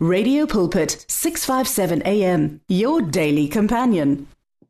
Radio Pulpit 657 AM your daily companion.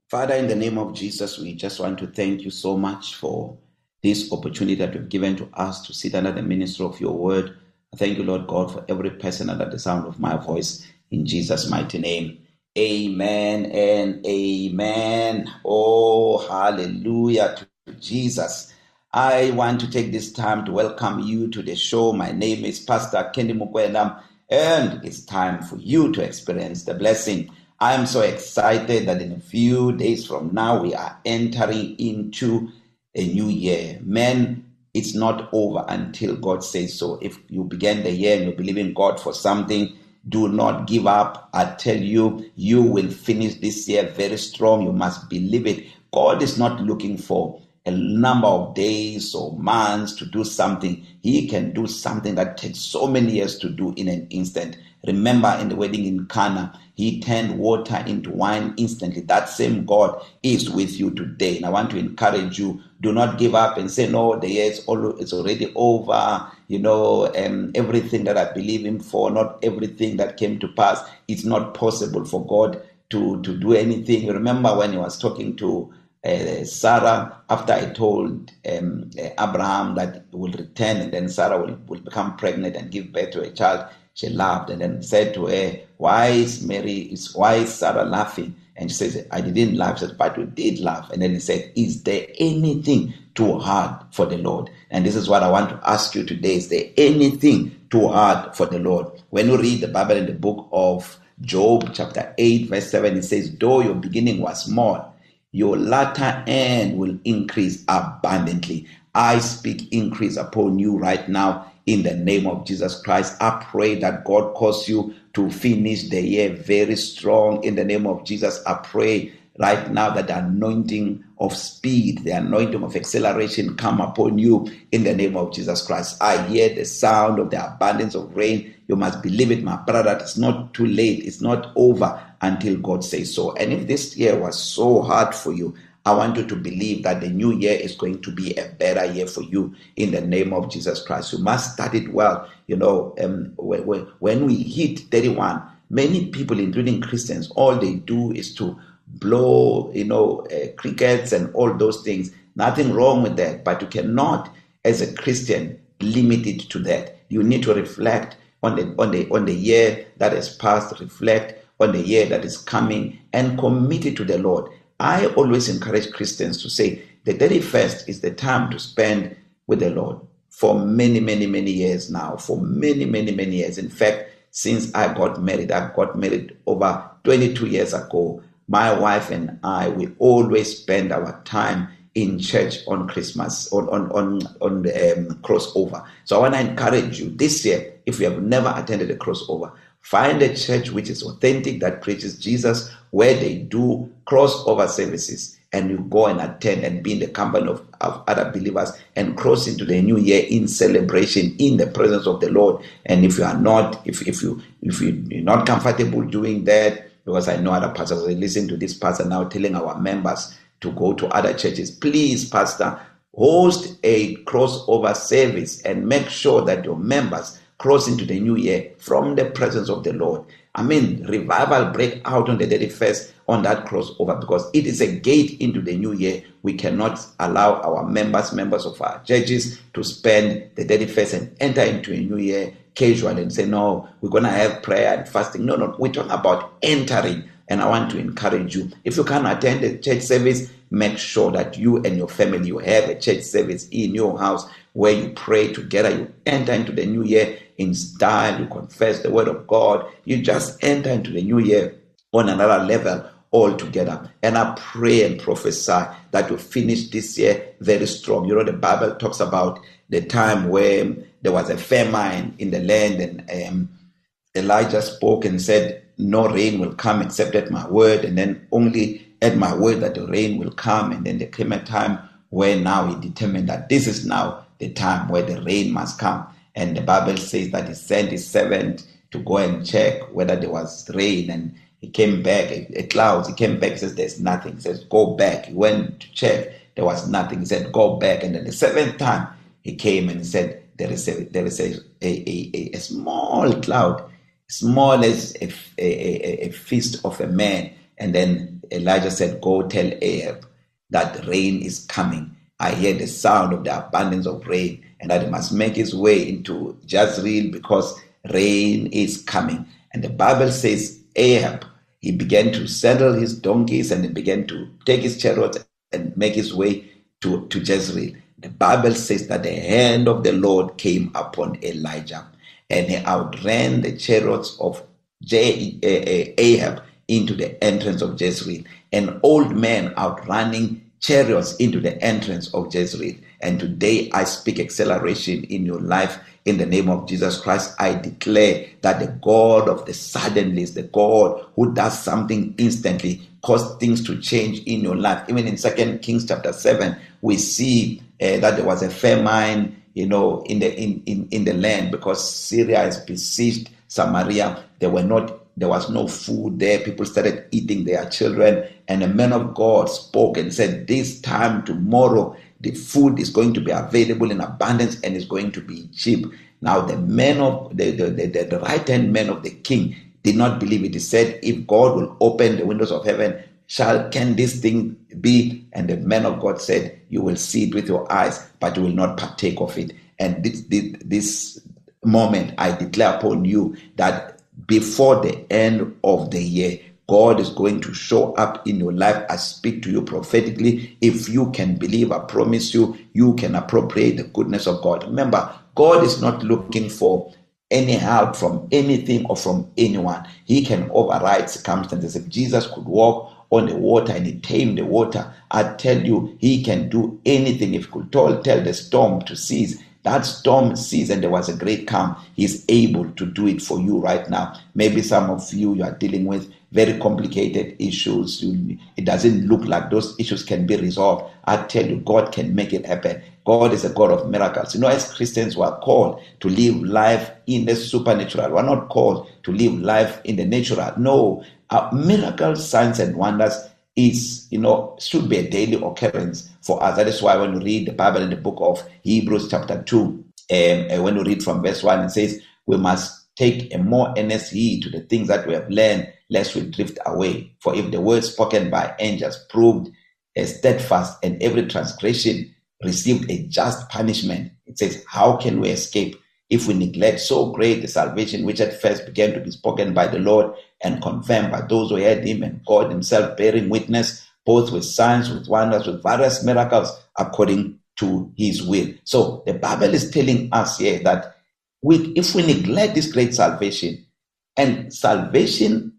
Father in the name of Jesus we just want to thank you so much for this opportunity that you've given to us to sit under the ministry of your word. I thank you Lord God for every person under the sound of my voice in Jesus mighty name. Amen and amen. Oh hallelujah to Jesus. I want to take this time to welcome you to the show. My name is Pastor Kendi Mukwena and it's time for you to experience the blessing. I am so excited that in a few days from now we are entering into a new year. Men, it's not over until God says so. If you began the year and you believe in God for something, do not give up. I tell you, you will finish this year very strong. You must believe it. God is not looking for a number of days or months to do something. He can do something that takes so many years to do in an instant. Remember in the wedding in Cana, he turned water into wine instantly. That same God is with you today. And I want to encourage you, do not give up and say, no, the year is already over. You know, um, everything that I believe in for, not everything that came to pass. It's not possible for God to, to do anything. You remember when he was talking to uh, Sarah, after I told um, uh, Abraham that he will return and then Sarah will, will become pregnant and give birth to a child, she laughed and then said to her, Why is Mary, is, why is Sarah laughing? And she says, I didn't laugh, said, but we did laugh. And then he said, Is there anything too hard for the Lord? And this is what I want to ask you today. Is there anything too hard for the Lord? When you read the Bible in the book of Job, chapter 8, verse 7, it says, Though your beginning was small, your latter end will increase abundantly. I speak increase upon you right now in the name of Jesus Christ. I pray that God cause you to finish the year very strong in the name of Jesus. I pray right now that the anointing of speed, the anointing of acceleration come upon you in the name of Jesus Christ. I hear the sound of the abundance of rain. You must believe it, my brother. It's not too late. It's not over until God says so. And if this year was so hard for you, I want you to believe that the new year is going to be a better year for you in the name of Jesus Christ. You must start it well. You know, um, when, when we hit 31, many people, including Christians, all they do is to blow, you know, uh, crickets and all those things. Nothing wrong with that, but you cannot, as a Christian, limit it to that. You need to reflect on the on the on the year that has passed. Reflect on the year that is coming and commit it to the Lord. I always encourage Christians to say the 31st is the time to spend with the Lord for many, many, many years now. For many, many, many years. In fact, since I got married, I got married over 22 years ago. My wife and I, we always spend our time in church on Christmas, on on on on the um, crossover. So I want to encourage you this year, if you have never attended a crossover, find a church which is authentic that preaches Jesus, where they do crossover services, and you go and attend and be in the company of, of other believers and cross into the new year in celebration in the presence of the Lord. And if you are not, if if you if you, you're not comfortable doing that, because I know other pastors, I listen to this pastor now telling our members to go to other churches. Please, Pastor, host a crossover service and make sure that your members cross into the new year from the presence of the Lord. I mean, revival break out on the 31st on that crossover because it is a gate into the new year. We cannot allow our members, members of our churches, to spend the 31st and enter into a new year casual and say, no, we're going to have prayer and fasting. No, no, we're talking about entering and I want to encourage you. If you can't attend a church service, make sure that you and your family you have a church service in your house where you pray together. You enter into the new year in style. You confess the word of God. You just enter into the new year on another level altogether. And I pray and prophesy that you finish this year very strong. You know, the Bible talks about the time where there was a famine in the land, and um, Elijah spoke and said, no rain will come except at my word, and then only at my word that the rain will come. And then there came a time where now he determined that this is now the time where the rain must come. And the Bible says that he sent his servant to go and check whether there was rain. And he came back, a, cloud. He came back, he says, There's nothing. He says, Go back. He went to check, there was nothing. He said, Go back. And then the seventh time he came and he said, There is a there is a, a, a, a small cloud or less a, a, a, feast of a man. And then Elijah said, Go tell Ahab that rain is coming. I hear the sound of the abundance of rain, and that he must make his way into Jezreel because rain is coming. And the Bible says Ahab, he began to saddle his donkeys and he began to take his chariots and make his way to, to Jezreel. The Bible says that the hand of the Lord came upon Elijah and he outran the chariots of Ahab into the entrance of Jezreel. An old man outrunning chariots into the entrance of Jezreel. And today I speak acceleration in your life in the name of Jesus Christ. I declare that the God of the suddenly is the God who does something instantly, cause things to change in your life. Even in Second Kings chapter 7, we see uh, that there was a famine, you know, in the in, in, in the land because Syria has besieged Samaria. There were not there was no food there. People started eating their children. And a man of God spoke and said, This time tomorrow, the food is going to be available in abundance and is going to be cheap. Now, the men of the, the, the, the right hand man of the king did not believe it. He said, If God will open the windows of heaven, shall can this thing be? And the man of God said, You will see it with your eyes, but you will not partake of it. And this, this, this moment, I declare upon you that before the end of the year. God is going to show up in your life. I speak to you prophetically. If you can believe, I promise you, you can appropriate the goodness of God. Remember, God is not looking for any help from anything or from anyone. He can override circumstances. If Jesus could walk on the water and he tamed the water, I tell you, he can do anything. If he could tell, tell the storm to cease, that storm ceased and there was a great calm. He's able to do it for you right now. Maybe some of you you are dealing with very complicated issues. It doesn't look like those issues can be resolved. I tell you, God can make it happen. God is a God of miracles. You know, as Christians, we are called to live life in the supernatural. We're not called to live life in the natural. No, uh, miracles, signs, and wonders is, you know, should be a daily occurrence for us. That is why when you read the Bible in the book of Hebrews, chapter 2, um, and when you read from verse 1, it says, We must take a more earnest heed to the things that we have learned, lest we drift away. For if the word spoken by angels proved steadfast and every transgression received a just punishment, it says, How can we escape? if we neglect so great the salvation which at first began to be spoken by the Lord and confirmed by those who heard him and God himself bearing witness, both with signs, with wonders, with various miracles according to his will. So the Bible is telling us here that we, if we neglect this great salvation, and salvation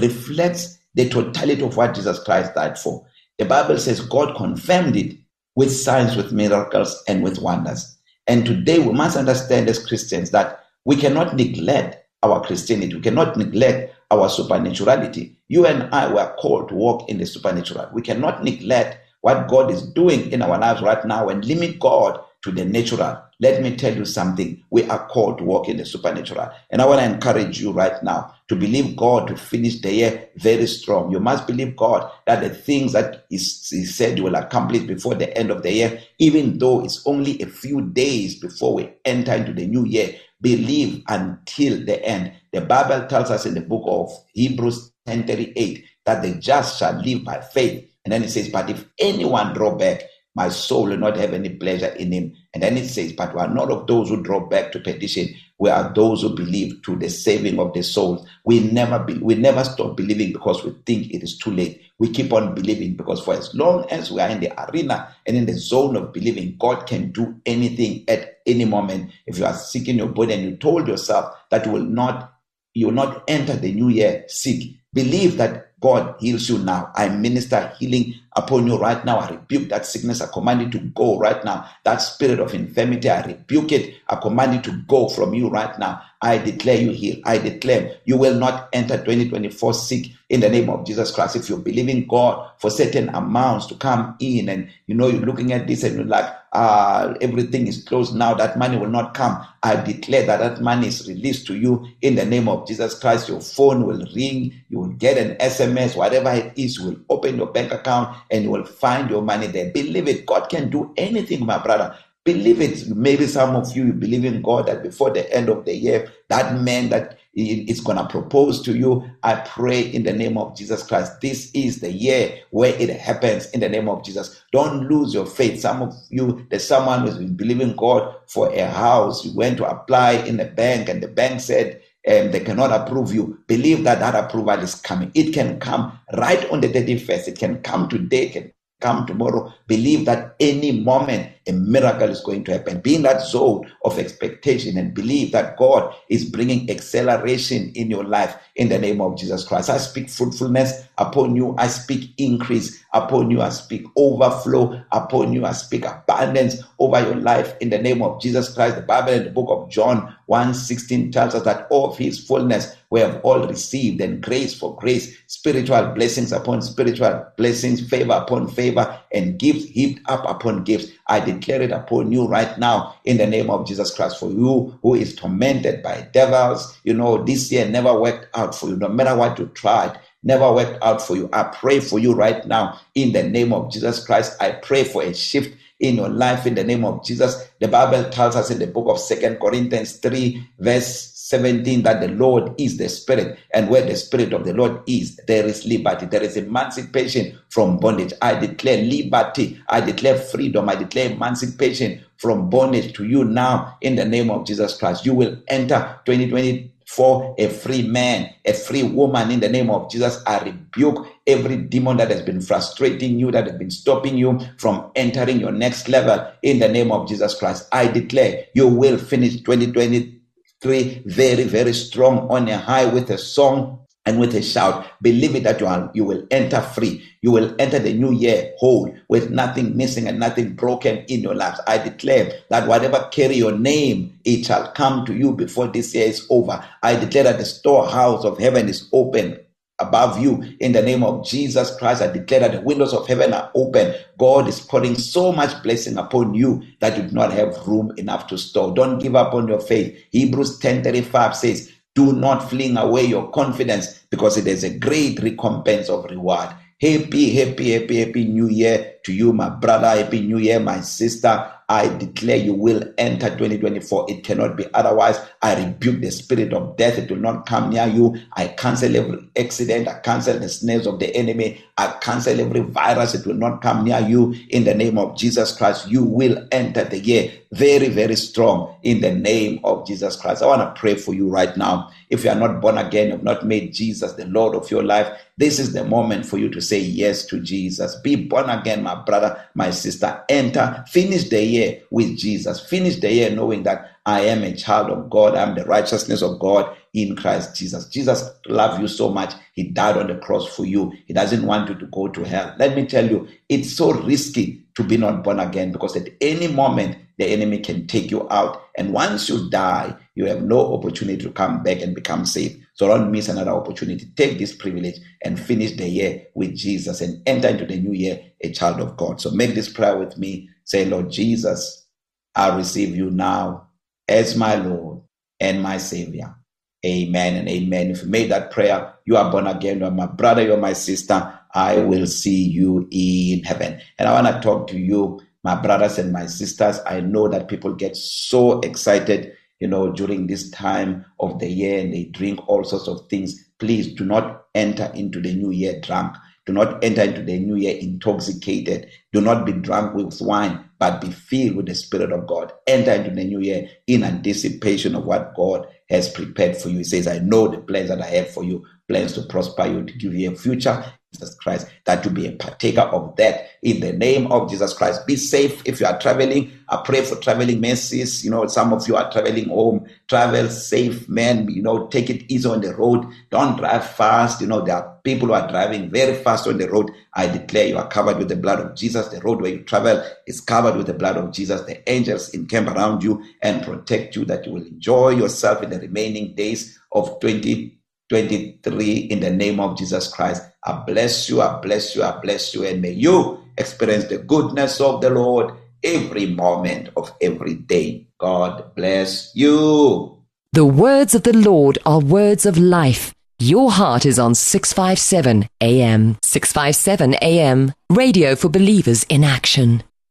reflects the totality of what Jesus Christ died for. The Bible says God confirmed it with signs, with miracles, and with wonders. And today we must understand as Christians that we cannot neglect our Christianity. We cannot neglect our supernaturality. You and I were called to walk in the supernatural. We cannot neglect what God is doing in our lives right now and limit God to the natural. Let me tell you something. We are called to walk in the supernatural. And I want to encourage you right now to believe God to finish the year very strong. You must believe God that the things that He said you will accomplish before the end of the year, even though it's only a few days before we enter into the new year, believe until the end. The Bible tells us in the book of Hebrews 10:38 that the just shall live by faith. And then it says, But if anyone draw back, my soul will not have any pleasure in him. And then it says, But we are not of those who draw back to perdition. We are those who believe to the saving of the souls. We never be, we never stop believing because we think it is too late. We keep on believing because for as long as we are in the arena and in the zone of believing, God can do anything at any moment. If you are sick in your body and you told yourself that you will not, you will not enter the new year sick, believe that God heals you now. I minister healing upon you right now. I rebuke that sickness. I command it to go right now. That spirit of infirmity, I rebuke it. I command it to go from you right now. I declare you healed. I declare you will not enter 2024 sick in the name of Jesus Christ. If you believe in God for certain amounts to come in and you know you're looking at this and you're like, uh, everything is closed now, that money will not come. I declare that that money is released to you in the name of Jesus Christ. Your phone will ring, you will get an SMS, whatever it is, you will open your bank account and you will find your money there. Believe it. God can do anything, my brother. Believe it. Maybe some of you believe in God that before the end of the year, that man that is going to propose to you. I pray in the name of Jesus Christ. This is the year where it happens in the name of Jesus. Don't lose your faith. Some of you, there's someone who's been believing God for a house. You went to apply in the bank and the bank said, um, they cannot approve you. Believe that that approval is coming. It can come right on the 31st. It can come today. It can come tomorrow. Believe that any moment a miracle is going to happen. Be in that zone of expectation and believe that God is bringing acceleration in your life in the name of Jesus Christ. I speak fruitfulness upon you. I speak increase upon you. I speak overflow upon you. I speak abundance over your life in the name of Jesus Christ. The Bible in the book of John 1 16 tells us that all of his fullness we have all received and grace for grace, spiritual blessings upon spiritual blessings, favor upon favor, and gifts heaped up upon gifts. I declare it upon you right now in the name of Jesus Christ. For you who is tormented by devils, you know, this year never worked out for you, no matter what you tried never worked out for you. I pray for you right now in the name of Jesus Christ. I pray for a shift in your life in the name of Jesus. The Bible tells us in the book of Second Corinthians 3, verse 17 that the Lord is the Spirit, and where the Spirit of the Lord is, there is liberty, there is emancipation from bondage. I declare liberty, I declare freedom, I declare emancipation from bondage to you now in the name of Jesus Christ. You will enter 2024 a free man, a free woman in the name of Jesus. I rebuke every demon that has been frustrating you, that has been stopping you from entering your next level in the name of Jesus Christ. I declare you will finish 2020 three very, very strong on a high with a song and with a shout. Believe it that you, are, you will enter free. You will enter the new year whole with nothing missing and nothing broken in your lives. I declare that whatever carry your name, it shall come to you before this year is over. I declare that the storehouse of heaven is open above you. In the name of Jesus Christ, I declare that the windows of heaven are open. God is pouring so much blessing upon you that you do not have room enough to store. Don't give up on your faith. Hebrews 10:35 says, "Do not fling away your confidence because it is a great recompense of reward." Happy, happy, happy, happy new year to you, my brother. Happy new year, my sister. I declare you will enter 2024. It cannot be otherwise. I rebuke the spirit of death. It will not come near you. I cancel every accident. I cancel the snares of the enemy. I cancel every virus. It will not come near you. In the name of Jesus Christ, you will enter the year very, very strong in the name of Jesus Christ. I want to pray for you right now. If you are not born again, you have not made Jesus the Lord of your life, this is the moment for you to say yes to Jesus. Be born again, my brother, my sister. Enter, finish the year with Jesus. Finish the year knowing that I am a child of God. I'm the righteousness of God in Christ Jesus. Jesus loved you so much. He died on the cross for you. He doesn't want you to go to hell. Let me tell you, it's so risky to be not born again because at any moment the enemy can take you out. And once you die, you have no opportunity to come back and become saved. So don't miss another opportunity. Take this privilege and finish the year with Jesus and enter into the new year a child of God. So make this prayer with me. Say, Lord Jesus, I receive you now as my Lord and my Savior. Amen and amen. If you made that prayer, you are born again. You are my brother, you are my sister. I will see you in heaven. And I want to talk to you, my brothers and my sisters. I know that people get so excited, you know, during this time of the year and they drink all sorts of things. Please do not enter into the new year drunk. Do not enter into the new year intoxicated. Do not be drunk with wine, but be filled with the Spirit of God. Enter into the new year in anticipation of what God has prepared for you. He says, I know the plans that I have for you, plans to prosper you, to give you a future Jesus Christ, that to be a partaker of that in the name of Jesus Christ. Be safe if you are traveling. I pray for traveling mercies. You know, some of you are traveling home. Travel safe, man. You know, take it easy on the road. Don't drive fast. You know, there are people who are driving very fast on the road. I declare you are covered with the blood of Jesus. The road where you travel is covered with the blood of Jesus. The angels encamp around you and protect you that you will enjoy yourself in the remaining days of 2023 in the name of Jesus Christ. I bless you, I bless you, I bless you, and may you experience the goodness of the Lord every moment of every day. God bless you. The words of the Lord are words of life. Your heart is on 657 AM. 657 AM. Radio for believers in action.